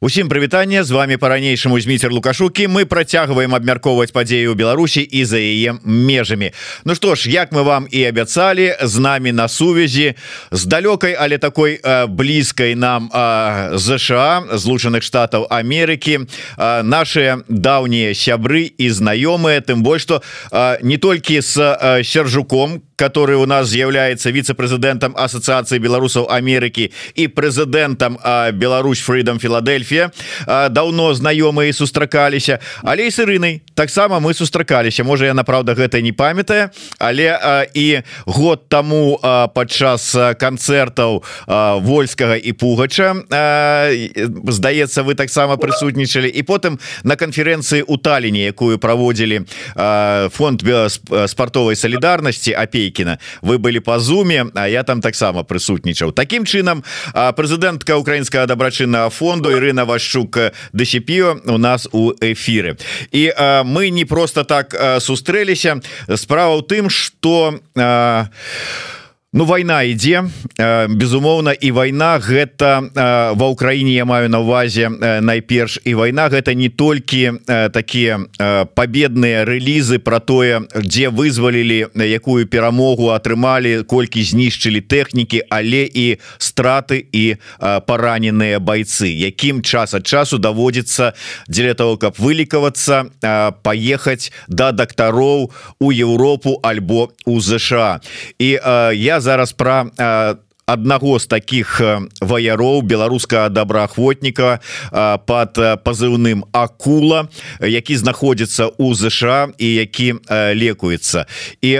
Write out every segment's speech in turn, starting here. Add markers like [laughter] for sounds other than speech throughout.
Усім прывітанне з вами по-ранейшаму зміцер лукашукі. Мы працягваем абмяркоўваць падзею Беларусі і за яе межамі. Ну што ж як мы вам і абяцалі з намі на сувязі з далёкай але такой блізкай нам ЗША злучаных Штатаў Амерыкі наши даўнія сябры і знаёмыя. Тым больш што не толькі с сержуком который у нас з'яўляецца віце-прэзідэнтам Асацыяцыі беларусаў Амерыкі і прэзідэнтам Беларусь Фридом Філадельфія даўно знаёмыя сустракаліся але с Ірынай таксама мы сустракаліся можа яна праўда гэта не памятае але і год таму падчас канцэртаў вольскага і пугача здаецца вы таксама прысутнічалі і потым на канферэнцыі у таліне якую праводзілі фонд спартовай салідарнасці апей Алейкіна вы былі па зуме А я там таксама прысутнічаў Такім чынам прэзідэнтка украінскага дабрачыннага фонду Ірына Вашчук дэсіпіо у нас у эфіры і а, мы не просто так сустрэліся справа ў тым что а, Ну война ідзе безумоўна і вайна гэта ва ўкраіне я маю на увазе найперш. І вайна гэта не толькі такія победныя рэлізы про тое дзе вызвалілі якую перамогу атрымалі колькі знішчылі тэхнікі але і страты і параненыя бойцы якім час ад часу даводзіцца дзеля того каб вылікавацца паехаць да дактароў у Еўропу альбо у ЗША і я зараз про аднаго з таких ваяроў беларускага добраахвотніка под пазыўным акула які знаходзіцца у ЗША і які лекуецца. І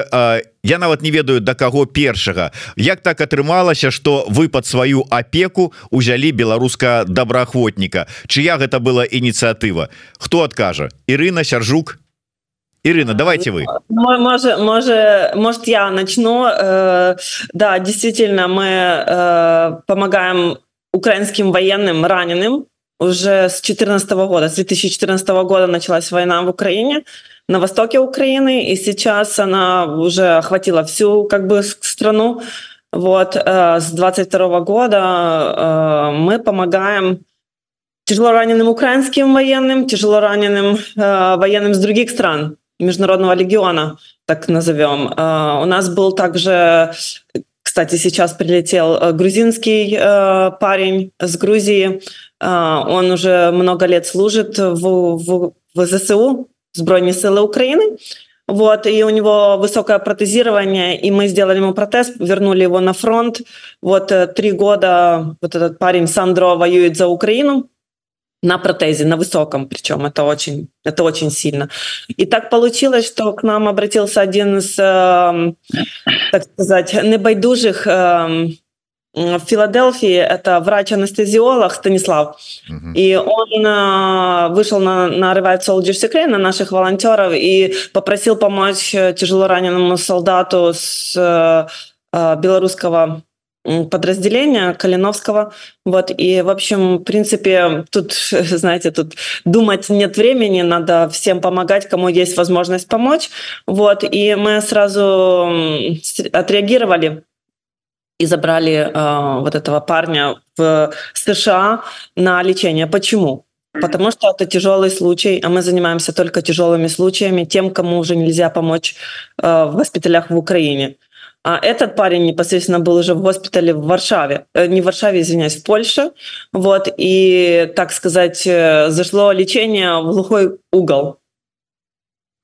я нават не ведаю до каго першага. Як так атрымалася что вы под сваю опеку узялі беларуска добраахвотніка? Чыя гэта была ініцыятыва? Хто адкажа? Ірына сяржук Ирина, давайте вы. Может, может, может я начну. Э, да, действительно, мы э, помогаем украинским военным раненым. Уже с 2014 года, с 2014 года началась война в Украине, на востоке Украины, и сейчас она уже охватила всю как бы страну. Вот э, с 22 года мы помогаем тяжело раненым украинским военным, тяжело раненым военным с других стран международного легиона, так назовем. А, у нас был также, кстати, сейчас прилетел э, грузинский э, парень с Грузии. А, он уже много лет служит в, в, в ЗСУ, Збройные силы Украины. Вот, и у него высокое протезирование, и мы сделали ему протез, вернули его на фронт. Вот э, три года вот этот парень Сандро воюет за Украину, на протезе, на высоком, причем это очень, это очень сильно. И так получилось, что к нам обратился один из, э, так сказать, небайдужих э, в Филадельфии, это врач-анестезиолог Станислав. Uh-huh. И он э, вышел на, на Revive Soldiers Ukraine, на наших волонтеров, и попросил помочь тяжело раненому солдату с э, э белорусского подразделения Калиновского. Вот, и, в общем, в принципе, тут, [laughs] знаете, тут думать нет времени, надо всем помогать, кому есть возможность помочь. Вот, и мы сразу отреагировали и забрали э, вот этого парня в США на лечение. Почему? Потому что это тяжелый случай, а мы занимаемся только тяжелыми случаями, тем, кому уже нельзя помочь э, в госпиталях в Украине. А этот парень непосредственно был уже в госпитале в Варшаве, э, не в Варшаве, извиняюсь, в Польше. Вот, и, так сказать, э, зашло лечение в глухой угол.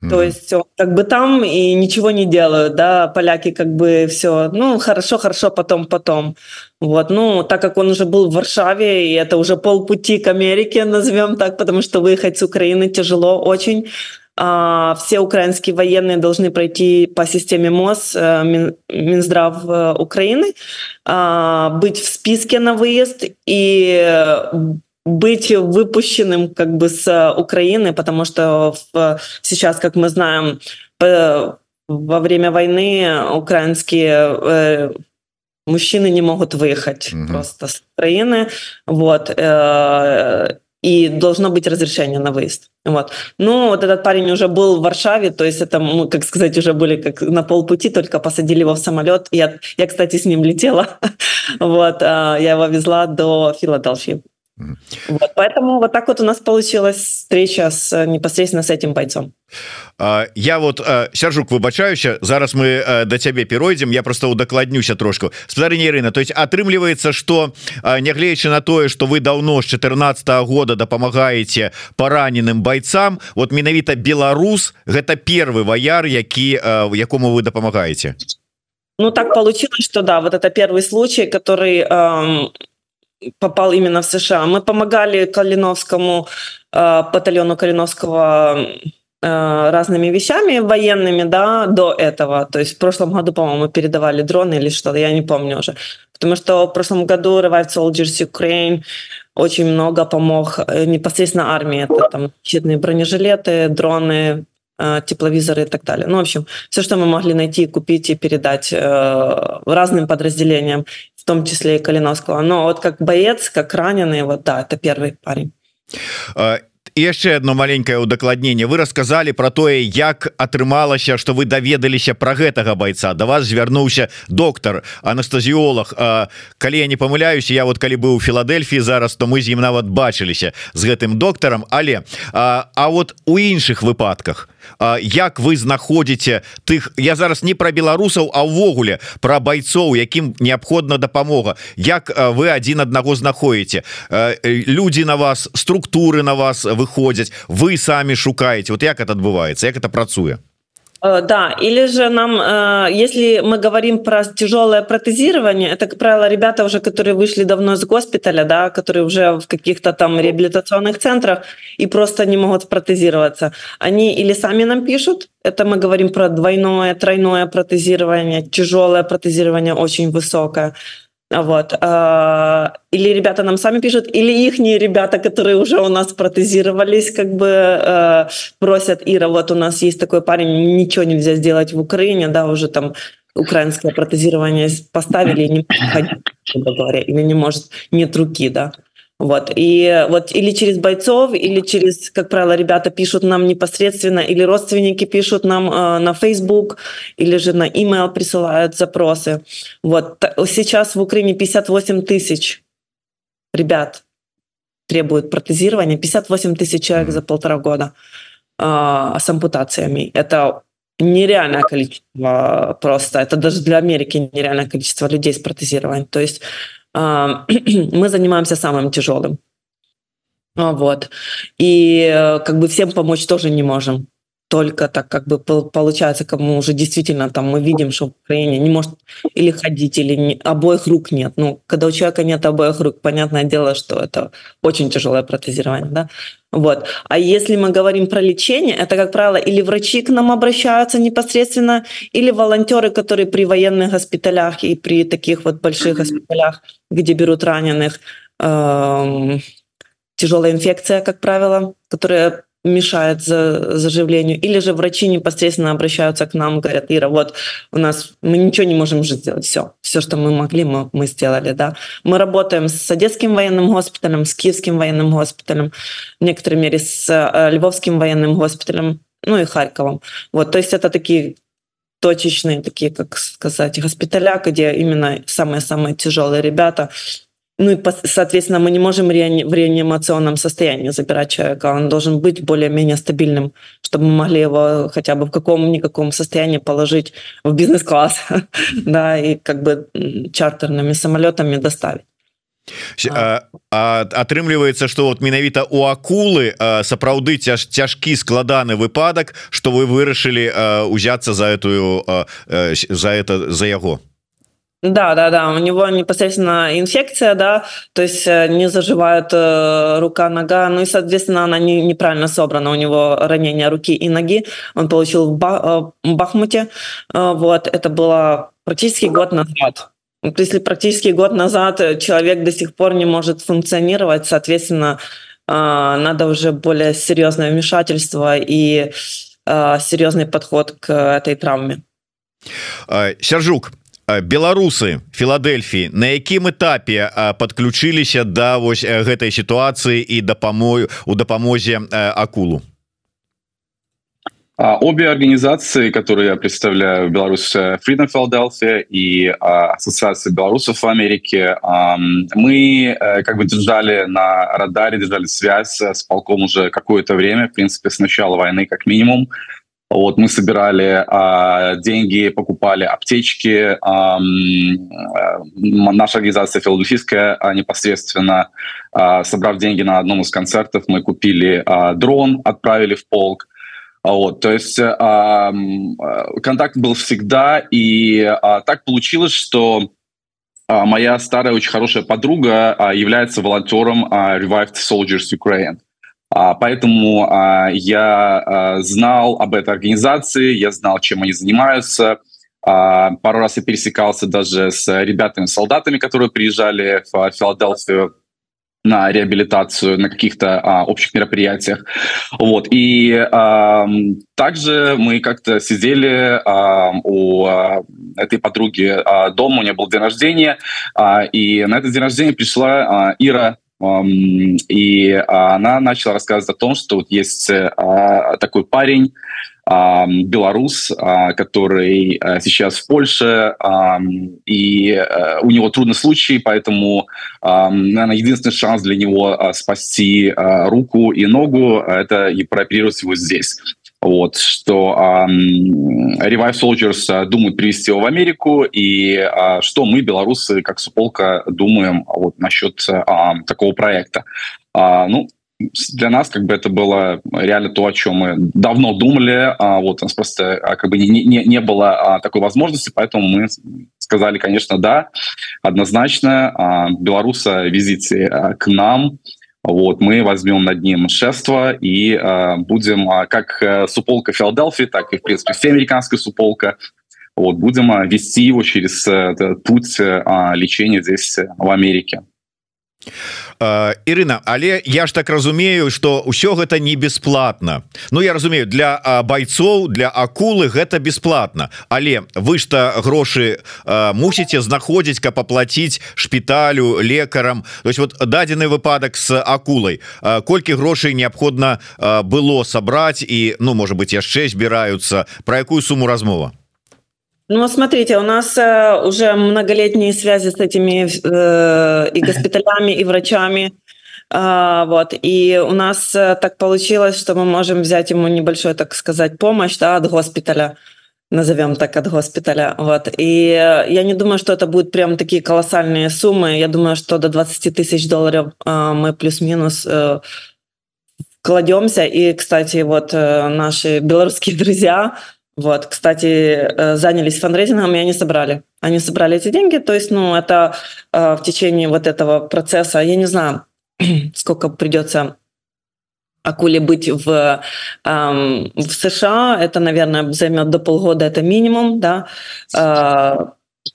Mm-hmm. То есть как бы там и ничего не делают, да, поляки как бы все, ну, хорошо, хорошо, потом, потом. Вот, ну, так как он уже был в Варшаве, и это уже полпути к Америке, назовем так, потому что выехать с Украины тяжело очень, все украинские военные должны пройти по системе МОЗ, э, Минздрав э, Украины, а, быть в списке на выезд и быть выпущенным как бы с Украины, потому что сейчас, как мы знаем, во время войны украинские э, мужчины не могут выехать угу. просто с Украины. Вот и должно быть разрешение на выезд. Вот. Ну, вот этот парень уже был в Варшаве, то есть это, мы, как сказать, уже были как на полпути, только посадили его в самолет. Я, я кстати, с ним летела. [laughs] вот, а, я его везла до Филадельфии. Вот, поэтому вот так вот у нас получилась встреча с непосредственно с этим бойцом. Я вот сяржук выбачаюся зараз мы до цябе перайдзем я просто удакладнюся трошку. Спадарня Ірына то есть атрымліваецца что нягледзячы на тое что вы давно з 14 -го года дапамагаеце параненым бойцам вот менавіта беларус гэта первый ваяр які якому вы дапамагаеце Ну так получилось что да вот это первый случай который эм, попал именно в США мы помогали Калиновскому э, батальону Калиновского Э, разными вещами военными, да, до этого. То есть в прошлом году, по-моему, передавали дроны или что-то, я не помню уже. Потому что в прошлом году Revived Soldiers Ukraine очень много помог э, непосредственно армии. Это там щитные бронежилеты, дроны, э, тепловизоры и так далее. Ну, в общем, все, что мы могли найти, купить и передать разным подразделениям, в том числе и Калиновского. Но вот как боец, как раненый, вот да, это первый парень. Яшчэ одно маленькое удакладненне вы рассказали про тое як атрымалася что вы даведаліся про гэтага бойца. До вас звярнуўся доктор анестазіолог калі я не памыляюся я вот калі быў у Філадельфіі зараз то мы з ім нават бачыліся з гэтым доктором але а, а вот у іншых выпадках як вы знаходзіце тых я зараз не про беларусаў а ўвогуле про байцоў якім неабходна дапамога. Як вы один аднаго знаходіце люди на вас структуры на вас выходзяць вы самі шукаеце. Вот як это адбываецца? Як это працуе да, или же нам, э, если мы говорим про тяжелое протезирование, это, как правило, ребята уже, которые вышли давно из госпиталя, да, которые уже в каких-то там реабилитационных центрах и просто не могут протезироваться. Они или сами нам пишут, это мы говорим про двойное, тройное протезирование, тяжелое протезирование очень высокое, вот. А, или ребята нам сами пишут, или их ребята, которые уже у нас протезировались, как бы э, просят, Ира, вот у нас есть такой парень, ничего нельзя сделать в Украине, да, уже там украинское протезирование поставили, не может ходить, грубо говоря, или не может, нет руки, да. Вот. И вот или через бойцов, или через, как правило, ребята пишут нам непосредственно, или родственники пишут нам э, на Facebook, или же на email присылают запросы. Вот. Сейчас в Украине 58 тысяч ребят требуют протезирования, 58 тысяч человек за полтора года э, с ампутациями. Это нереальное количество просто. Это даже для Америки нереальное количество людей с протезированием. То есть [clears throat] мы занимаемся самым тяжелым. Вот. И э, как бы всем помочь тоже не можем. Только так как бы получается, кому уже действительно там мы видим, что в Украине не может или ходить, или не, обоих рук нет. Ну, когда у человека нет обоих рук, понятное дело, что это очень тяжелое протезирование, да. Вот. А если мы говорим про лечение, это, как правило, или врачи к нам обращаются непосредственно, или волонтеры, которые при военных госпиталях и при таких вот больших госпиталях, где берут раненых, эм, тяжелая инфекция, как правило, которая мешает за, заживлению, или же врачи непосредственно обращаются к нам, говорят, Ира, вот у нас мы ничего не можем уже сделать, все, все, что мы могли, мы, мы сделали, да. Мы работаем с Одесским военным госпиталем, с Киевским военным госпиталем, в некоторой мере с э, Львовским военным госпиталем, ну и Харьковом. Вот, то есть это такие точечные, такие, как сказать, госпиталя, где именно самые-самые тяжелые ребята, ну и, соответственно, мы не можем в реанимационном состоянии забирать человека. Он должен быть более-менее стабильным, чтобы мы могли его хотя бы в каком-никаком состоянии положить в бизнес-класс, [laughs] да, и как бы чартерными самолетами доставить. атрымліваецца что вот менавіта у акулы сапраўды цяж цяжкі складаны выпадак что вы вырашылі узяться за эту за это за яго да, да, да, у него непосредственно инфекция, да, то есть э, не заживает э, рука, нога, ну и, соответственно, она не, неправильно собрана, у него ранение руки и ноги, он получил в, ба- э, Бахмуте, э, вот, это было практически год назад. Вот если практически год назад человек до сих пор не может функционировать, соответственно, э, надо уже более серьезное вмешательство и э, серьезный подход к этой травме. Сержук, беларусы Філадельфіі на якім этапе подключыліся да вось гэтай сітуацыі і дапамою у дапамозе акулу обе организации, которые я представляю, Беларусь э, Freedom Philadelphia и а, Ассоциация белорусов в Америке, мы э, как бы держали на радаре, держали связь с полком уже какое-то время, в принципе, с начала войны как минимум. Вот мы собирали а, деньги, покупали аптечки. А, наша организация филадельфийская а, непосредственно, а, собрав деньги на одном из концертов, мы купили а, дрон, отправили в полк. Вот, то есть а, контакт был всегда, и а, так получилось, что а, моя старая очень хорошая подруга а, является волонтером а, Revived Soldiers Ukraine. Поэтому а, я а, знал об этой организации, я знал, чем они занимаются. Пару раз я пересекался даже с ребятами-солдатами, которые приезжали в Филадельфию на реабилитацию на каких-то а, общих мероприятиях. Вот. И а, также мы как-то сидели а, у а, этой подруги а, дома, у нее был день рождения, а, и на этот день рождения пришла а, Ира и она начала рассказывать о том, что вот есть а, такой парень, белорус, а, который а, сейчас в Польше, и э, у него трудный случай, поэтому, наверное, единственный шанс для него спасти руку и ногу – это и прооперировать его здесь вот, что э, Revive Soldiers э, думают привести его в Америку, и э, что мы, белорусы, как Суполка, думаем вот, насчет э, такого проекта. Э, ну, для нас как бы это было реально то, о чем мы давно думали. А, вот у нас просто а, как бы не, не, не было а, такой возможности, поэтому мы сказали, конечно, да, однозначно. А, белоруса визите а, к нам. Вот, мы возьмем над ним шефство и э, будем, э, как э, суполка Филадельфии, так и, в принципе, вся американская суполка, вот, будем э, вести его через э, путь э, лечения здесь, в Америке. Ірына але я ж так разумею что ўсё гэта не бесплатно Ну я разумею для байцоў для акулы гэта бесплатно але вы что грошы мусіце знаходзіць каб аплаціць шпіталю лекарам. То есть вот дадзены выпадак с акулай. Колькі грошай неабходна было сабраць і ну может быть яшчэ збіраюцца. Про якую суму размова Ну, смотрите, у нас э, уже многолетние связи с этими э, и госпиталями, и врачами. Э, вот. И у нас э, так получилось, что мы можем взять ему небольшую, так сказать, помощь да, от госпиталя назовем так, от госпиталя. Вот. И я не думаю, что это будут прям такие колоссальные суммы. Я думаю, что до 20 тысяч долларов э, мы плюс-минус э, кладемся. И, кстати, вот э, наши белорусские [laughs] друзья, вот, кстати, э, занялись фандрейзингом, и они собрали. Они собрали эти деньги, то есть, ну, это э, в течение вот этого процесса, я не знаю, [clears throat] сколько придется акуле быть в, эм, в США, это, наверное, займет до полгода, это минимум, да. Э,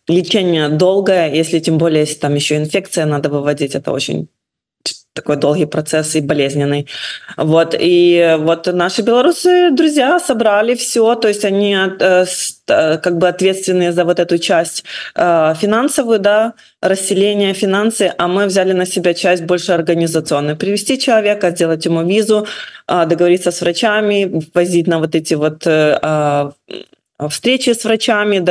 лечение долгое, если тем более, если там еще инфекция надо выводить, это очень такой долгий процесс и болезненный. Вот. И вот наши белорусы, друзья, собрали все, то есть они э, э, как бы ответственные за вот эту часть э, финансовую, да, расселение финансы, а мы взяли на себя часть больше организационную. Привести человека, сделать ему визу, договориться с врачами, возить на вот эти вот встречи с врачами,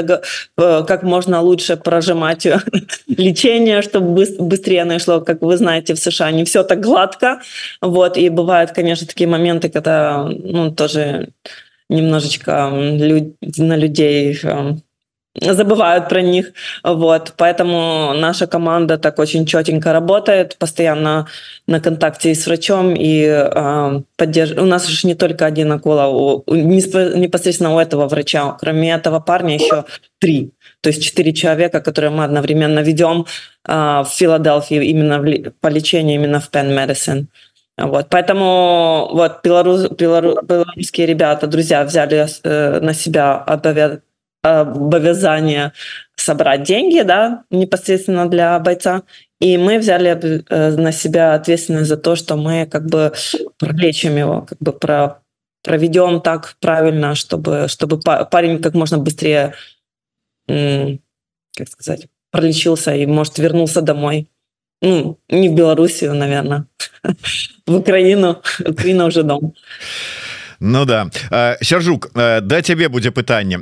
э, как можно лучше прожимать [laughs] лечение, чтобы быстрее оно шло. Как вы знаете, в США не все так гладко. Вот. И бывают, конечно, такие моменты, когда ну, тоже немножечко на людей забывают про них. Вот. Поэтому наша команда так очень четенько работает, постоянно на контакте с врачом, и э, поддерж... у нас же не только один акула, у, непосредственно у этого врача. Кроме этого парня еще три. То есть четыре человека, которые мы одновременно ведем э, в Филадельфии именно в, по лечению, именно в Penn Medicine. Вот, поэтому вот белорус, белорус, белорусские ребята, друзья, взяли э, на себя обовязанность обязание собрать деньги, да, непосредственно для бойца. И мы взяли э, на себя ответственность за то, что мы как бы пролечим его, как бы про, проведем так правильно, чтобы, чтобы парень как можно быстрее, как сказать, пролечился и, может, вернулся домой. Ну, не в Белоруссию, наверное, [laughs] в Украину. Украина уже дом. Ну да сяржук да цябе будзе пытанне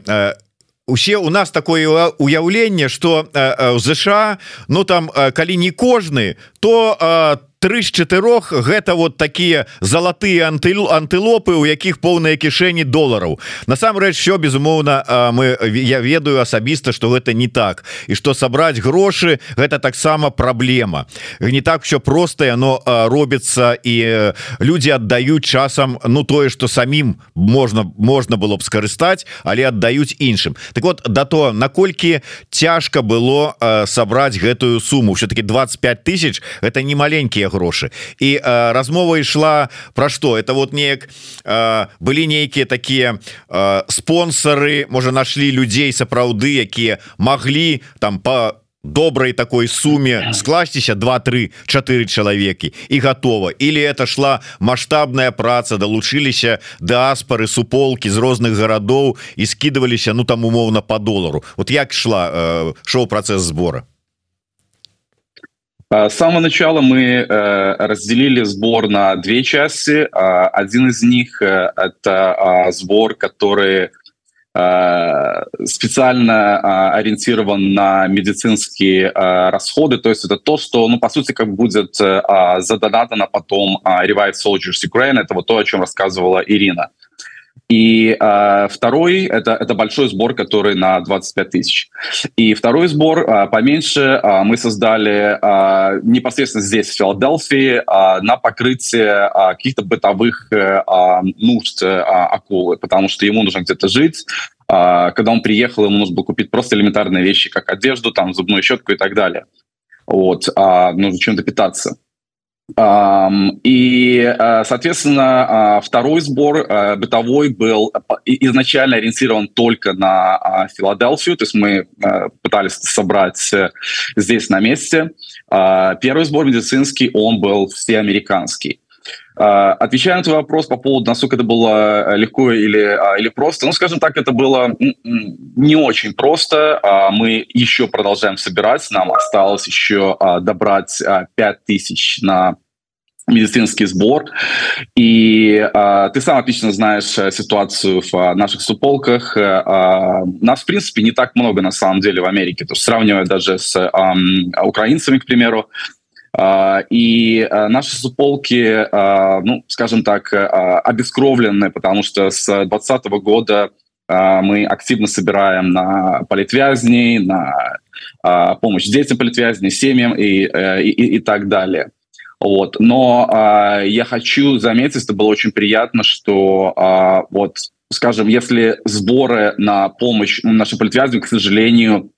усе у нас такое уяўленне что у ЗША Ну там калі не кожны то там три з чатырох гэта вот такія залатыя антыл антылопы у якіх поўныя кішэні долараў. Насамрэч все безумоўна мы я ведаю асабіста что гэта не так. І что сабраць грошы гэта таксама праблема. Не так все простае но робіцца і люди аддаюць часам Ну тое что самім можна можна было б скарыстаць але аддаюць іншым. Так вот да то наколькі цяжка было сабраць гэтую суму? Все-таки 25 тысяч это не маленькія грошы і э, размова ішла про что? Это вот неяк э, былі нейкія такія э, спонсоры можа нашли людзей сапраўды якія могли там по добрай такой суме скласціся 23 4 чалавекі і готова или это шла масштабная праца далучыліся дыаспоры суполки з розных гарадоў і скидываліся ну там умоўна по долару. Вот як шла э, шоу процесс сбора С самого начала мы э, разделили сбор на две части. Один из них э, – это сбор, который специально ориентирован на медицинские расходы. То есть это то, что, ну, по сути, как будет задонатано потом Revive Soldiers Ukraine. Это вот то, о чем рассказывала Ирина. И э, второй это, это большой сбор, который на 25 тысяч. И второй сбор э, поменьше э, мы создали э, непосредственно здесь, в Филадельфии, э, на покрытие э, каких-то бытовых э, нужд э, акулы, потому что ему нужно где-то жить. Когда он приехал, ему нужно было купить просто элементарные вещи, как одежду, там, зубную щетку и так далее. Вот, э, нужно чем-то питаться. И, э, соответственно, э, второй сбор э, бытовой был изначально ориентирован только на Филадельфию, то есть мы пытались собрать здесь на месте. Первый сбор медицинский, он был всеамериканский. Отвечая на твой вопрос по поводу, насколько это было легко или, или просто, ну, скажем так, это было не очень просто. Мы еще продолжаем собирать, нам осталось еще добрать 5 тысяч на медицинский сбор. И э, ты сам отлично знаешь э, ситуацию в э, наших суполках. Э, нас, в принципе, не так много на самом деле в Америке. То есть сравнивая даже с э, украинцами, к примеру, и наши суполки, ну, скажем так, обескровлены, потому что с 2020 года мы активно собираем на политвязней, на помощь детям политвязней, семьям и, и, и так далее. Вот. Но э, я хочу заметить, это было очень приятно, что э, вот, скажем, если сборы на помощь нашим политвязням, к сожалению,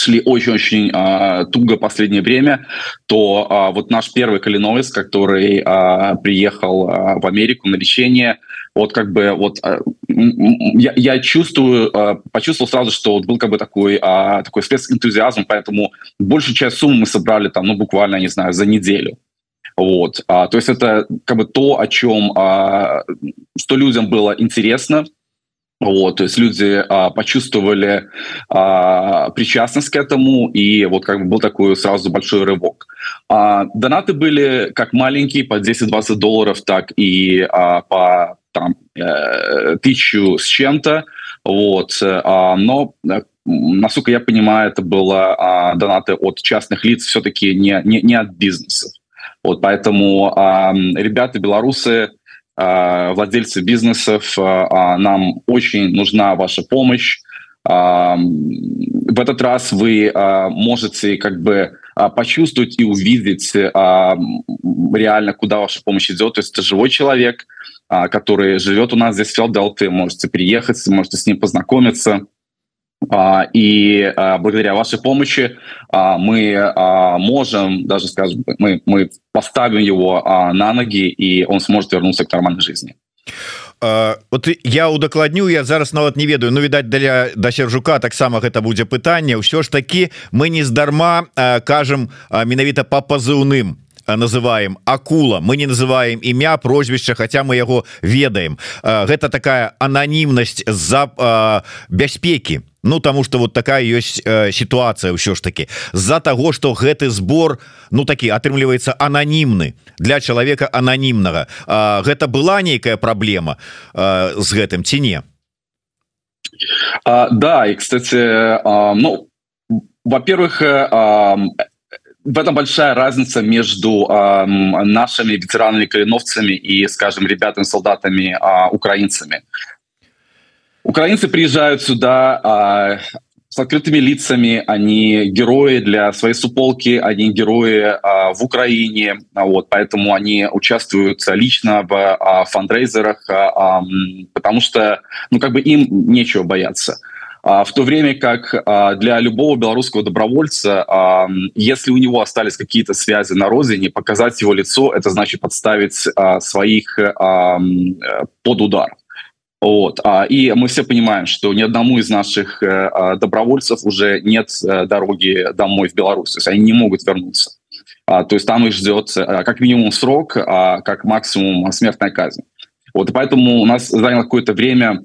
шли очень-очень э, туго последнее время, то э, вот наш первый Калиновец, который э, приехал э, в Америку на лечение, вот как бы вот э, я, я чувствую, э, почувствовал сразу, что вот был как бы такой э, такой спецэнтузиазм, поэтому большую часть суммы мы собрали там, ну буквально, не знаю, за неделю. Вот. А, то есть это как бы то, о чем, а, что людям было интересно, вот, то есть люди а, почувствовали а, причастность к этому, и вот как бы был такой сразу большой рывок. А, донаты были как маленькие, по 10-20 долларов, так и а, по там, э, тысячу с чем-то. Вот, а, но э, насколько я понимаю, это было а, донаты от частных лиц, все-таки не, не, не от бизнесов. Вот поэтому э, ребята белорусы, владельцы бизнесов, э, нам очень нужна ваша помощь. Э, в этот раз вы э, можете как бы почувствовать и увидеть э, реально, куда ваша помощь идет. То есть это живой человек, э, который живет у нас здесь в Филадельфии. Можете приехать, можете с ним познакомиться. И благодаря вашей помощи мы можем, даже скажем, мы, мы поставим его на ноги, и он сможет вернуться к нормальной жизни. вот я удакладню я зараз нават не ведаю Ну відаць для да сержука таксама гэта будзе пытанне ўсё ж такі мы не здарма кажам менавіта по пазыўным называем акула мы не называем імя прозвішча хотя мы яго ведаем. Гэта такая ананімнасць за бяспеки. Ну тому что вот такая ёсць ситуация ўсё ж таки. З-за того что гэты сбор ну такі атрымліваецца ананімны для человека ананімнага гэта была нейкая праблема з гэтым ці не? А, да и кстати а, ну во-первых а, в этом большая разница между а, нашими ветеранами кореновцами и скажем ребятами солдатами а, украинцами. Украинцы приезжают сюда а, с открытыми лицами, они герои для своей суполки, они герои а, в Украине, вот, поэтому они участвуют лично в а, фандрейзерах, а, а, потому что, ну, как бы им нечего бояться. А, в то время как а, для любого белорусского добровольца, а, если у него остались какие-то связи на родине, показать его лицо, это значит подставить своих а, под удар. Вот. И мы все понимаем, что ни одному из наших э, добровольцев уже нет э, дороги домой в Беларусь. То есть они не могут вернуться. То есть там их ждет э, как минимум срок, а как максимум смертная казнь. Вот, и поэтому у нас заняло какое-то время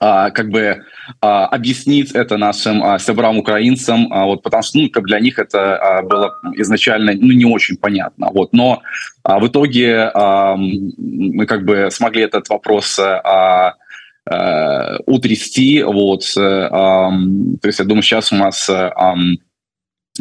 а, как бы а, объяснить это нашим а, сябрам украинцам, а, вот, потому что ну, как для них это а, было изначально ну, не очень понятно. Вот, но а, в итоге а, мы как бы смогли этот вопрос а, а, утрясти. Вот, а, то есть я думаю, сейчас у нас а,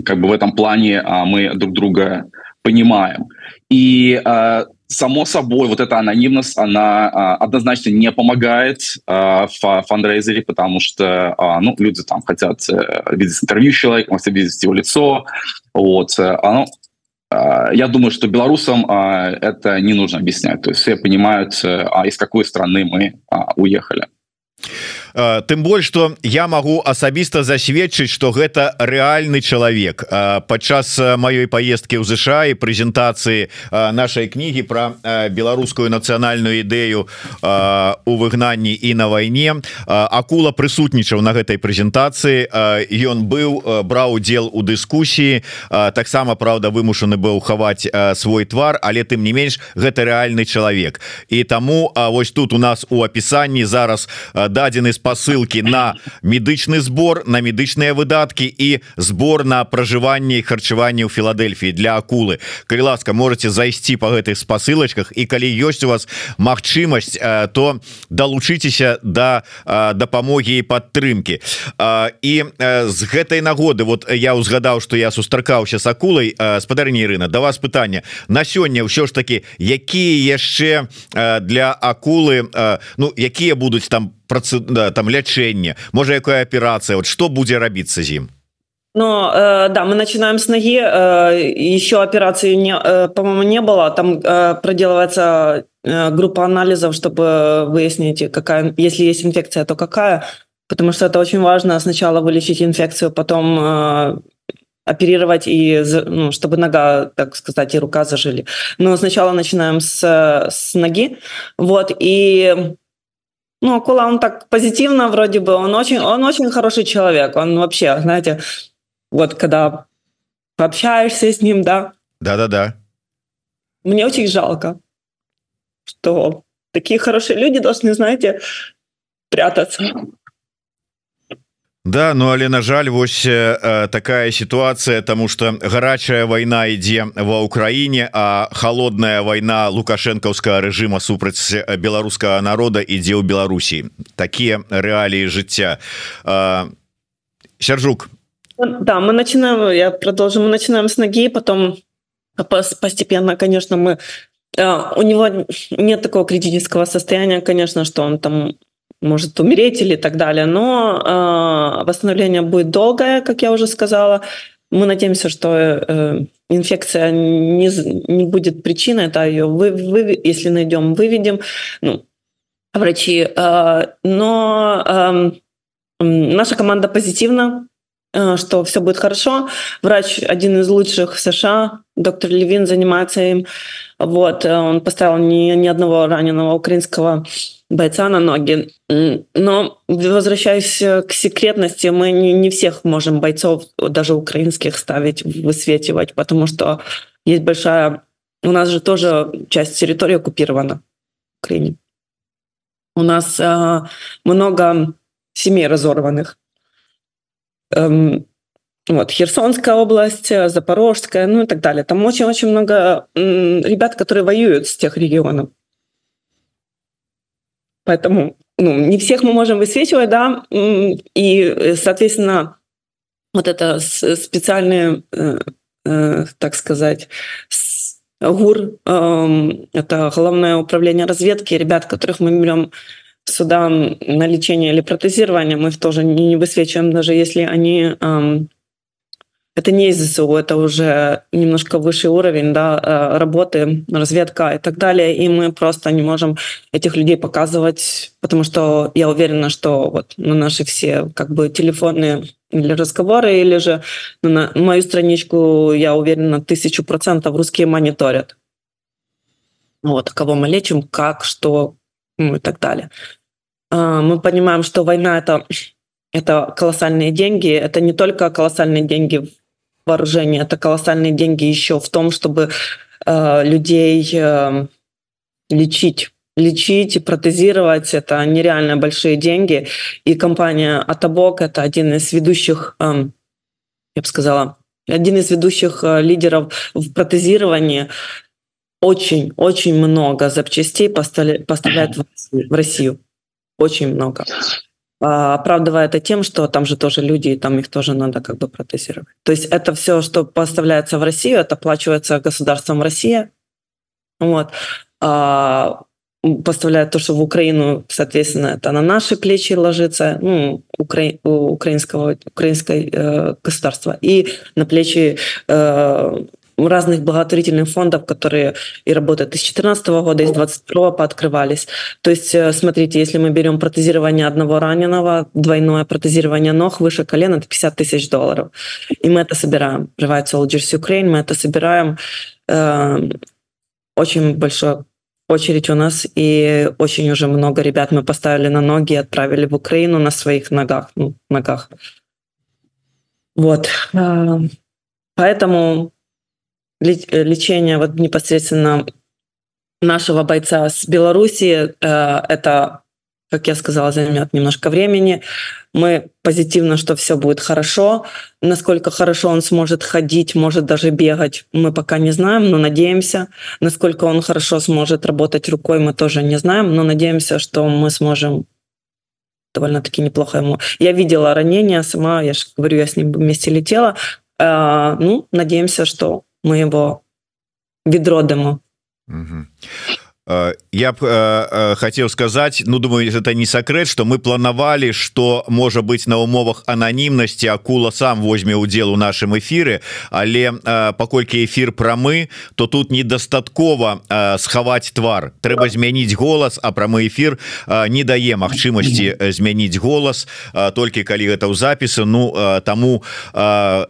как бы в этом плане а, мы друг друга понимаем. И а, само собой, вот эта анонимность, она а, однозначно не помогает а, в фандрейзере, потому что а, ну, люди там хотят а, видеть интервью человека, хотят видеть его лицо. Вот, а, ну, а, я думаю, что белорусам а, это не нужно объяснять. То есть все понимают, а, из какой страны мы а, уехали. Э, тым больш что я могу асабіста засведчыць что гэта рэальны чалавек. Э, падчас маёй поездки ў ЗША і прэзентацыі э, нашай кнігі про беларускую нацыянальную ідэю у выгнанні і на вайне акула прысутнічаў на гэтай прэзентацыі. Ён быў браў удзел у дыскусіі таксама Праўда вымушаны быў хаваць свой твар але тым не менш гэта рэальны чалавек. І таму вось тут у нас у апісанні зараз дадзены спасылки на медычны сбор на медычныя выдаткі і сбор на пражыванне харчаванне ў Філадельфіі для акулы. Калі ласка можете зайсці по гэтых спасылачках і калі ёсць у вас магчымасць то далучыцеся до да, дапамогі і падтрымки і з гэтай нагоды вот я узгадаў что я сустракаўся с акулай спадарні рына да вас пытання на сёння ўсё ж таки якія яшчэ для акулы Ну якія будуць там да, там лячэнне можа якая аперацыя вот что будзе рабіцца з ім но э, да мы начинаем с ноги. Э, еще операции не э, по-моему не было. Там э, проделывается э, группа анализов чтобы выяснить какая если есть инфекция то какая. Потому что это очень важно сначала вылечить инфекцию потом э, оперировать и ну, чтобы нога так сказать и рука зажили. Но сначала начинаем с с ноги. Вот и ну, Акула, он так позитивно вроде бы, он очень, он очень хороший человек, он вообще, знаете, вот когда пообщаешься с ним, да. Да-да-да. Мне очень жалко, что такие хорошие люди должны, знаете, прятаться. Да ну але на жаль вось э, такая ситуация тому что гарачая война ідзе ва Украіне а холодная война лукашэнкаўскага режима супраць беларускага народа ідзе ў Беларусі. Такія реалии жыцця. Э, сержук да мы начинаем я продолжим мы начинаем с ноги потом постепенно конечно мы э, у него нет такого критического состояния конечно что он там может умереть или так далее. Но э, восстановление будет долгое, как я уже сказала. Мы надеемся, что э, инфекция не, не будет причиной, это ее вы, вы, если найдем, выведем. Ну, врачи. Э, но э, наша команда позитивна, э, что все будет хорошо. Врач один из лучших в США, доктор Левин занимается им. Вот, он поставил ни, ни одного раненого украинского бойца на ноги. Но возвращаясь к секретности, мы не, не всех можем бойцов, даже украинских, ставить, высветивать, потому что есть большая... У нас же тоже часть территории оккупирована в Украине. У нас э, много семей разорванных. Эм, вот, Херсонская область, Запорожская, ну и так далее. Там очень-очень много ребят, которые воюют с тех регионов. Поэтому ну, не всех мы можем высвечивать, да, и, соответственно, вот это специальные, э, э, так сказать, ГУР, эм, это Главное управление разведки, ребят, которых мы берем сюда на лечение или протезирование, мы тоже не высвечиваем, даже если они эм, это не ЗСУ, это уже немножко высший уровень да, э, работы, разведка и так далее. И мы просто не можем этих людей показывать, потому что я уверена, что вот на наши все как бы телефонные или разговоры, или же на мою страничку, я уверена, тысячу процентов русские мониторят. Вот, кого мы лечим, как, что ну, и так далее. А, мы понимаем, что война это это колоссальные деньги. Это не только колоссальные деньги вооружения. Это колоссальные деньги еще в том, чтобы э, людей э, лечить лечить и протезировать это нереально большие деньги. И компания Атабок это один из ведущих, э, я бы сказала, один из ведущих э, лидеров в протезировании. Очень, очень много запчастей поставляет в Россию. Очень много. А, оправдывая это тем, что там же тоже люди, и там их тоже надо как бы протезировать. То есть это все, что поставляется в Россию, это оплачивается государством Россия. Вот. А поставляют то, что в Украину, соответственно, это на наши плечи ложится, ну, укра... украинского, украинское э, государства, и на плечи э, разных благотворительных фондов, которые и работают из 2014 года, из 2022 пооткрывались. То есть, э, смотрите, если мы берем протезирование одного раненого, двойное протезирование ног выше колена, это 50 тысяч долларов. И мы это собираем. Provide Soldiers Ukraine, мы это собираем. Э, очень большой очередь у нас, и очень уже много ребят мы поставили на ноги и отправили в Украину на своих ногах. Ну, ногах. Вот. Э, поэтому Э, лечения вот непосредственно нашего бойца с Беларуси, э, это, как я сказала, займет немножко времени. Мы позитивно, что все будет хорошо. Насколько хорошо он сможет ходить, может даже бегать, мы пока не знаем, но надеемся. Насколько он хорошо сможет работать рукой, мы тоже не знаем, но надеемся, что мы сможем довольно-таки неплохо ему. Я видела ранение сама, я же говорю, я с ним вместе летела. Э, ну, надеемся, что мы его відродимо. Угу. Я б э, хотел сказать ну думаю это не секрет что мы планавалі что можа быть на умовах ананімнасці акула сам возьме удзел у нашем эфиры але э, паколькі эфир прамы то тут недастаткова э, схаваць твар трэба змяніць голас а прамы эфир э, не дае магчымасці змяніць голас э, толькі калі гэта ў запісы ну э, таму э,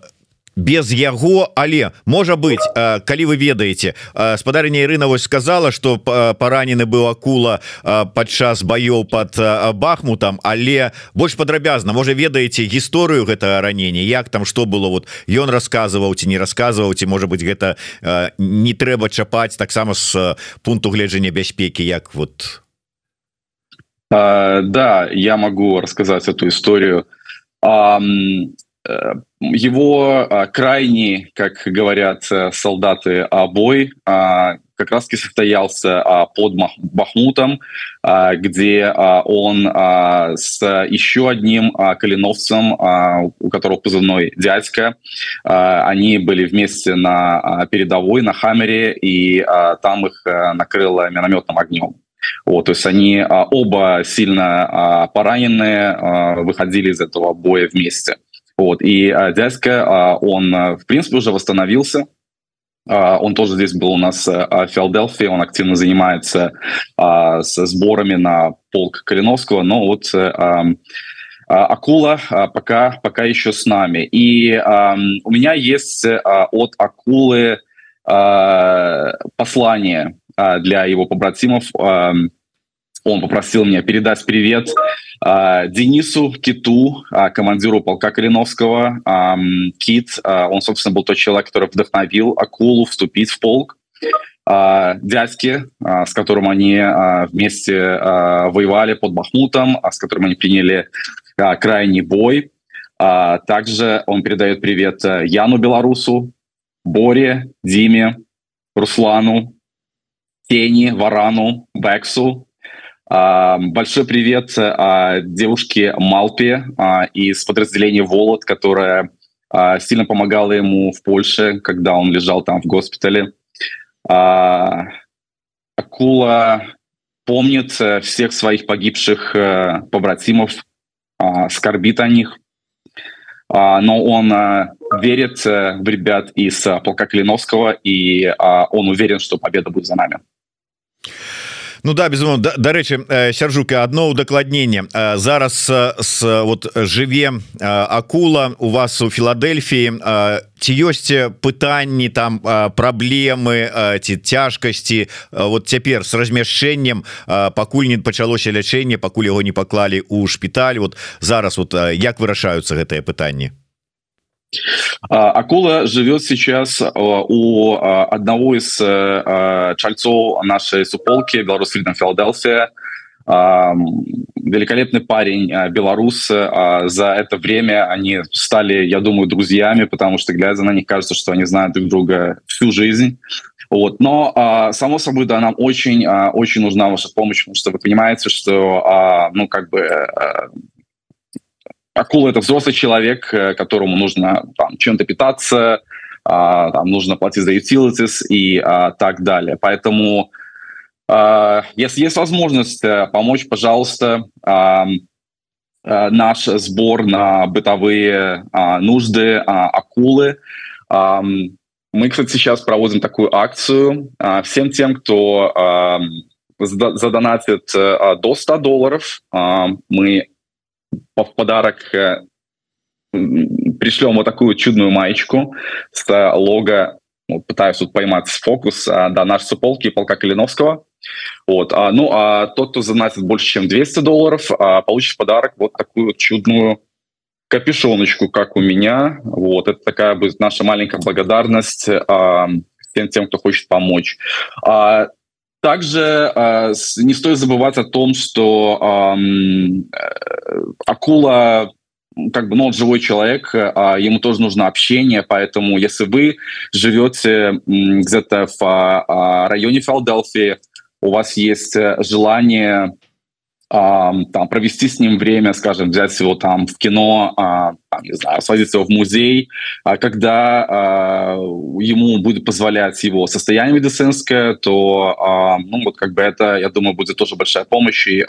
без яго але можа быть калі вы ведаеце спадарня Ірына вось сказала что паранены быў акула падчас баёў под бахмутам але больш падрабязна можа ведаеце гісторыю гэтага ранення як там что было вот ён рассказываў ці не рассказываў ці можа быть гэта не трэба чапаць таксама с пункту гледжання бяспеки як вот. А, да я могу рассказать эту историю а, его а, крайний, как говорят э, солдаты, а, бой а, как раз-таки состоялся под Бахмутом, где он с еще одним калиновцем, у которого позывной «Дядька», они были вместе на передовой, на Хаммере, и там их э, накрыло минометным огнем. Вот, то есть они оба сильно пораненные, выходили из этого боя вместе. Вот. И а, дядька, а, он, а, в принципе, уже восстановился. А, он тоже здесь был у нас а, в Филадельфии, он активно занимается а, с сборами на полк Калиновского, но вот а, Акула пока, пока еще с нами. И а, у меня есть а, от Акулы а, послание а, для его побратимов. А, он попросил меня передать привет э, Денису Киту, э, командиру полка Калиновского. Э, Кит, э, он, собственно, был тот человек, который вдохновил Акулу вступить в полк. Э, дядьке, э, с которым они э, вместе э, воевали под Бахмутом, э, с которым они приняли э, крайний бой. Э, также он передает привет Яну Белорусу, Боре, Диме, Руслану, Тени, Варану, Бексу, Большой привет девушке Малпе из подразделения «Волод», которая сильно помогала ему в Польше, когда он лежал там в госпитале. Акула помнит э, всех своих погибших э, побратимов, скорбит о них, но он э, верит в ребят из полка Клиновского, и он уверен, что победа будет за нами. Ну да безумоўно дарэчы сяржука одно удакладненне зараз с вот жыве акула у вас у Філадельфіі ці ёсць пытанні там праблемы ці цяжкасці вот цяпер с размяшчэннем пакуль не пачалося лячэнне пакуль яго не паклалі у шпіталь вот зараз вот як вырашаюцца гэтыя пытанні Акула живет сейчас у одного из чальцов нашей суполки Беларусь Freedom Филадельфия. Великолепный парень, белорус. За это время они стали, я думаю, друзьями, потому что, глядя на них, кажется, что они знают друг друга всю жизнь. Вот. Но, само собой, да, нам очень, очень нужна ваша помощь, потому что вы понимаете, что, ну, как бы, акула это взрослый человек, э, которому нужно там, чем-то питаться, а, там, нужно платить за utilities и а, так далее. Поэтому, а, если есть возможность э, помочь, пожалуйста, а, а, наш сбор на бытовые а, нужды а, акулы. А, мы, кстати, сейчас проводим такую акцию. А, всем тем, кто а, задонатит а, до 100 долларов, а, мы в подарок э, пришлем вот такую чудную маечку с лого, вот, пытаюсь тут поймать фокус, да, наш суполки полка Калиновского. Вот, а, ну, а тот, кто заносит больше, чем 200 долларов, а, получит в подарок вот такую вот чудную капюшоночку, как у меня. Вот, это такая будет наша маленькая благодарность а, всем тем, кто хочет помочь. А, также э, не стоит забывать о том, что э, акула как бы, ну, он живой человек, а ему тоже нужно общение, поэтому если вы живете где-то в а, районе Филадельфии, у вас есть желание там, провести с ним время, скажем, взять его там в кино, а, там, не знаю, свозить его в музей, а когда а, ему будет позволять его состояние медицинское, то, ну, вот как бы это, я думаю, будет тоже большая помощь и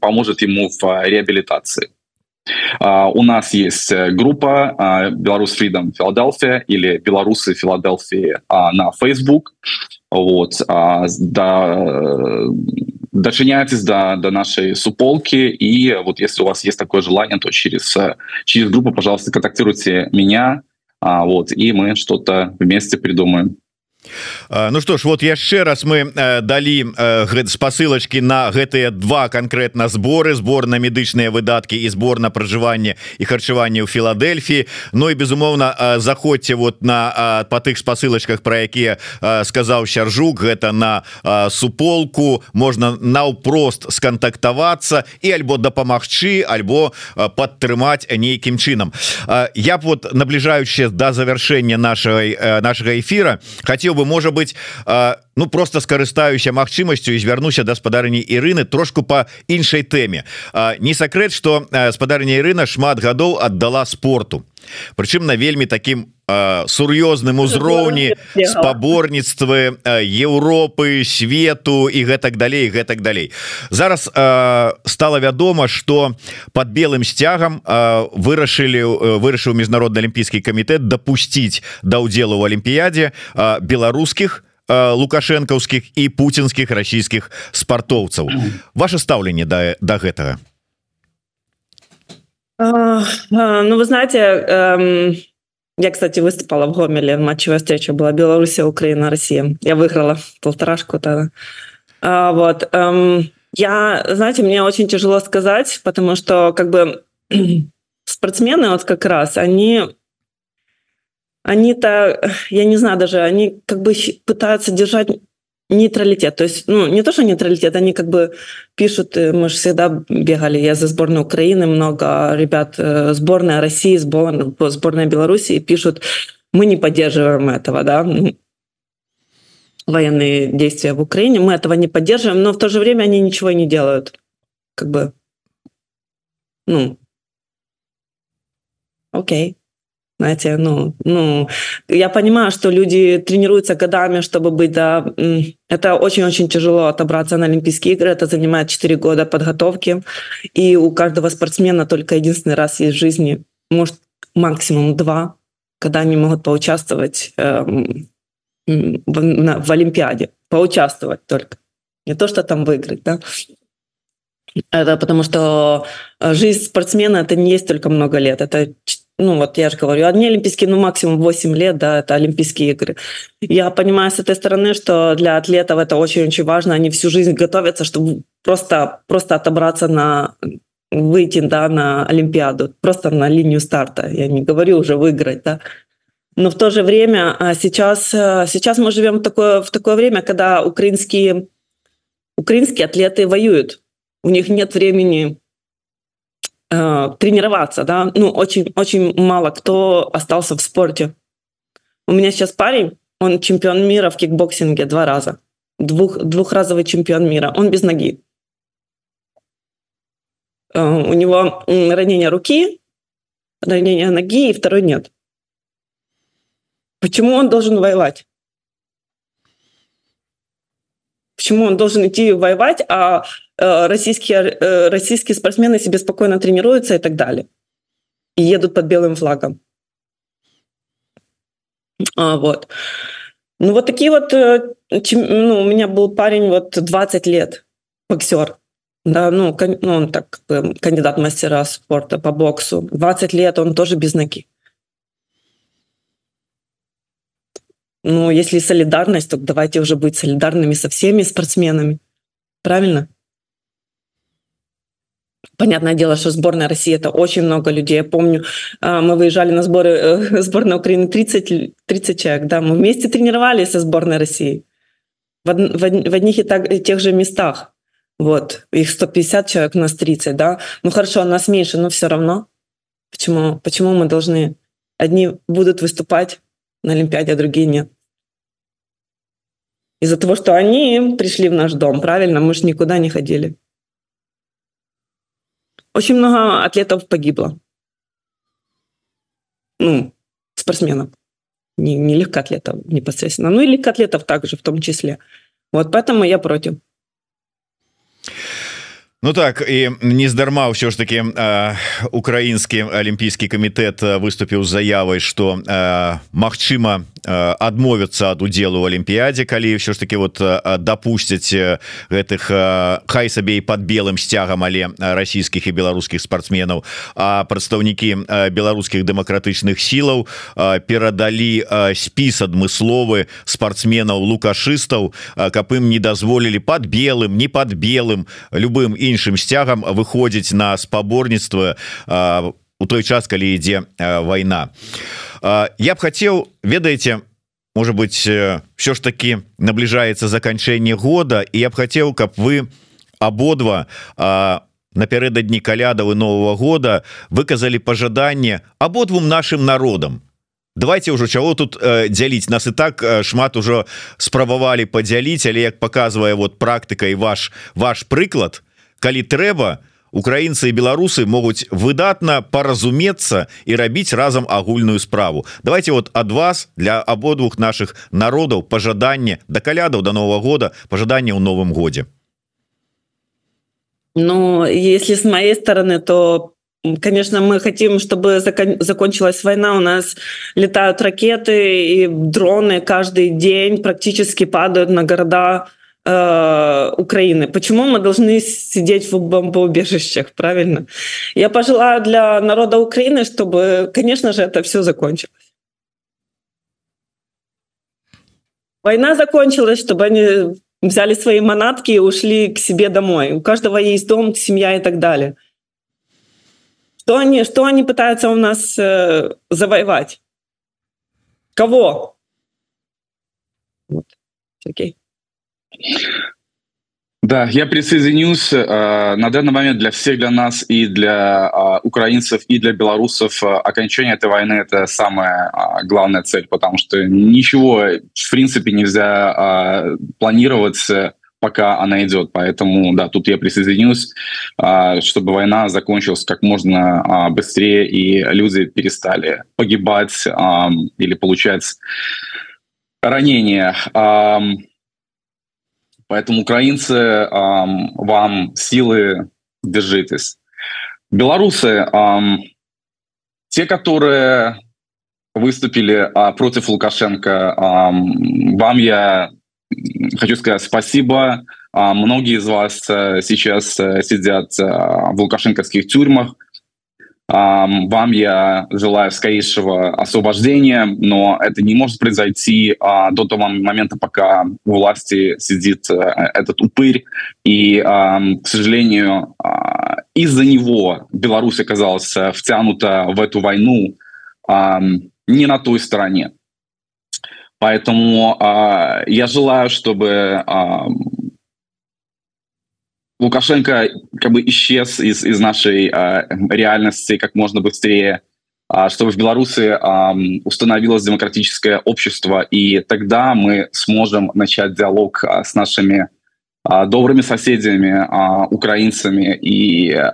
поможет ему в реабилитации. У нас есть группа Беларусь Freedom Филадельфия или Белорусы Филадельфии на Facebook. Вот, да, дочиняйтесь до, до нашей суполки, и вот если у вас есть такое желание, то через, через группу, пожалуйста, контактируйте меня, а, вот, и мы что-то вместе придумаем. Ну что ж вот яшчэ раз мы далі спасылочки на гэтыя два конкретно сборы сбор на медычныя выдаткі і сбор на пражыванне і харчаванне ў Філадельфіі Ну і безумоўна заходзьце вот на по тых спасылочках про якія сказаў сяржук. Гэта на суполку. Можна наўпрост скантактавацца і альбо дапамагчы альбо падтрымаць нейкім чынам. Я б вот набліжаючы до завяршэння нашай нашага эфира хотел бы можа быть ну просто скарыстаюся магчымасцю і звярнуся да спадарні Ірыны трошку по іншай тэме не сакрэт что спадарня Ірына шмат гадоў аддала спорту. Прычым на вельмі таким сур'ёзным узроўні спаборніцтвы Еўропы свету і гэтак далей гэтак далей. Зараз стало вядома что под белым сцягам вырашылі вырашыў міжнародны алімпійскі камітэт допусціць да ўдзелу в алімпіядзе беларускіх лукашэнкаўскіх і пуцінскіх расійскіх спартоўцаў. Ваше стаўленне да да гэтага? Ну вы знаете эм... Я, кстати, выступала в Гомеле. Матчевая встреча была Белоруссия, Украина, Россия. Я выиграла полторашку тогда. А, вот. Эм, Я, знаете, мне очень тяжело сказать, потому что как бы [clears throat] спортсмены вот как раз, они они-то, я не знаю даже, они как бы пытаются держать нейтралитет. То есть, ну, не то, что нейтралитет, они как бы пишут, э, мы же всегда бегали, я за сборную Украины, много ребят, э, сборная России, сборная, сборная Беларуси пишут, мы не поддерживаем этого, да, военные действия в Украине, мы этого не поддерживаем, но в то же время они ничего не делают. Как бы, ну, окей. Знаете, ну, ну, я понимаю, что люди тренируются годами, чтобы быть, да, это очень-очень тяжело отобраться на Олимпийские игры, это занимает 4 года подготовки, и у каждого спортсмена только единственный раз есть в жизни, может, максимум два, когда они могут поучаствовать э, в, на, в Олимпиаде, поучаствовать только. Не то, что там выиграть, да. Это потому что э, жизнь спортсмена это не есть только много лет, это ну вот я же говорю, одни Олимпийские, ну максимум 8 лет, да, это Олимпийские игры. Я понимаю с этой стороны, что для атлетов это очень-очень важно, они всю жизнь готовятся, чтобы просто, просто отобраться на выйти да, на Олимпиаду, просто на линию старта. Я не говорю уже выиграть, да. Но в то же время а сейчас, а, сейчас мы живем в такое, в такое время, когда украинские, украинские атлеты воюют. У них нет времени э, тренироваться, да, ну, очень, очень мало кто остался в спорте. У меня сейчас парень, он чемпион мира в кикбоксинге два раза. Двух, двухразовый чемпион мира. Он без ноги. Э, у него ранение руки, ранение ноги, и второй нет. Почему он должен воевать? Почему он должен идти воевать, а Э, российские, э, российские спортсмены себе спокойно тренируются и так далее. И едут под белым флагом. А, вот. Ну, вот такие вот... Э, ну, у меня был парень вот 20 лет, боксер. Да, ну, ну он так, кандидат мастера спорта по боксу. 20 лет он тоже без ноги. Ну, если солидарность, то давайте уже быть солидарными со всеми спортсменами. Правильно? Понятное дело, что сборная России это очень много людей. Я помню, а, мы выезжали на сборы э, [laughs] сборной Украины 30, 30 человек. Да, мы вместе тренировались со сборной России в, в, в одних и, так, и тех же местах. Вот, их 150 человек, у нас 30, да. Ну хорошо, у нас меньше, но все равно. Почему, почему мы должны... Одни будут выступать на Олимпиаде, а другие нет. Из-за того, что они пришли в наш дом, правильно? Мы же никуда не ходили. Очень много атлетов погибло. Ну, спортсменов. Не, не легкоатлетов непосредственно. Ну и легкоатлетов также в том числе. Вот поэтому я против. Ну так і нездарма ўсё ж таки украінскі алімпійскі камітэт выступіў заявай что Мачыма адмовіцца ад удзелу ў алімпіядзе калі ўсё ж таки вот дапусцяць гэтых хай сабе і под белым сцягам але расійскіх і беларускіх спартсменаў а прадстаўнікі беларускіх дэмакратычных сілаў перадалі спіс адмысловы спартсменаў лукашыстаў каб ім не дазволілі под белым не под белым любым іншым іншым сцягам выходзіць на спаборніцтва у той час калі ідзе вайна я б хацеў ведаеце может быть все ж таки набліжаецца заканчэнне года і я б хацеў каб вы абодва напярэдадні калядавы нового года выказалі пажаданне абодвум нашим народам. Давайте ўжо чаго тут э, дзяліць? Нас і так э, шмат ужо спрабавалі падзяліць але як показывае вот практыка і ваш ваш прыклад калі трэба украінцы і беларусы могуць выдатна паразумецца і рабіць разам агульную справу. Давайте вот ад вас для абодвух наших народаў пожаданне да калядаў до нового года пожаданне ў новым годзе. Ну если с моей стороны то Конечно, мы хотим, чтобы закончилась война. У нас летают ракеты и дроны каждый день практически падают на города Э, Украины. Почему мы должны сидеть в бомбоубежищах, правильно? Я пожелаю для народа Украины, чтобы, конечно же, это все закончилось. Война закончилась, чтобы они взяли свои манатки и ушли к себе домой. У каждого есть дом, семья и так далее. Что они, что они пытаются у нас э, завоевать? Кого? Вот. Окей. Да, я присоединюсь. Э, на данный момент для всех, для нас и для э, украинцев, и для белорусов э, окончание этой войны – это самая главная цель, потому что ничего, в принципе, нельзя планировать, пока она идет. Поэтому, да, тут я присоединюсь, чтобы война закончилась как можно быстрее, и люди перестали погибать или получать ранения. Поэтому, украинцы, эм, вам силы, держитесь. Белорусы, эм, те, которые выступили э, против Лукашенко, эм, вам я хочу сказать спасибо. Э, многие из вас э, сейчас э, сидят э, в лукашенковских тюрьмах. Вам я желаю скорейшего освобождения, но это не может произойти а, до того момента, пока у власти сидит а, этот упырь. И, к сожалению, а, из-за него Беларусь оказалась втянута в эту войну не на той стороне. Поэтому а, я желаю, чтобы Лукашенко как бы исчез из, из нашей э, реальности как можно быстрее, э, чтобы в Беларуси э, установилось демократическое общество, и тогда мы сможем начать диалог э, с нашими э, добрыми соседями, э, украинцами, и э,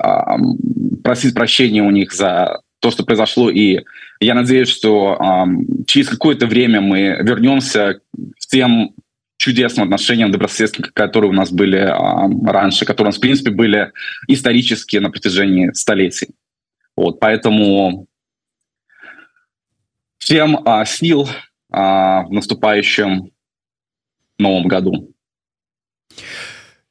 просить прощения у них за то, что произошло, и я надеюсь, что э, через какое-то время мы вернемся к тем чудесным отношениям добрососедским, которые у нас были а, раньше, которые у нас, в принципе, были исторически на протяжении столетий. Вот, поэтому всем а, сил а, в наступающем новом году.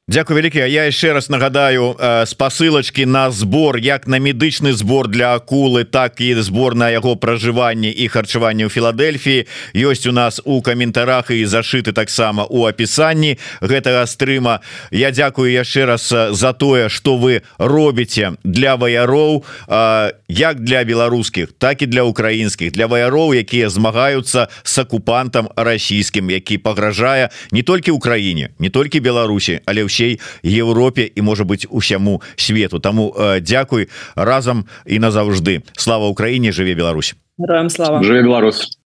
Дякую вялікі я яшчэ раз нагадаю спасылачки на сбор як на медычны сбор для акулы так і сбор на яго пражыванне і харчаванне ў Філадельфіі ёсць у нас у каментарах і зашыты таксама у апісанні гэтага стрыма Я дзякую яшчэ раз за тое что вы робіце для ваяроў як для беларускіх так і для украінскіх для ваяроў якія змагаюцца с акупантам расійскім які пагражае не толькі Украіне не толькі Беларусі але ўсе ўсей Еўропе і можа быть усяму свету Таму э, дзякуй разам і назаўжды Слава Украіне жыве Беларусь слава жыве Беларусь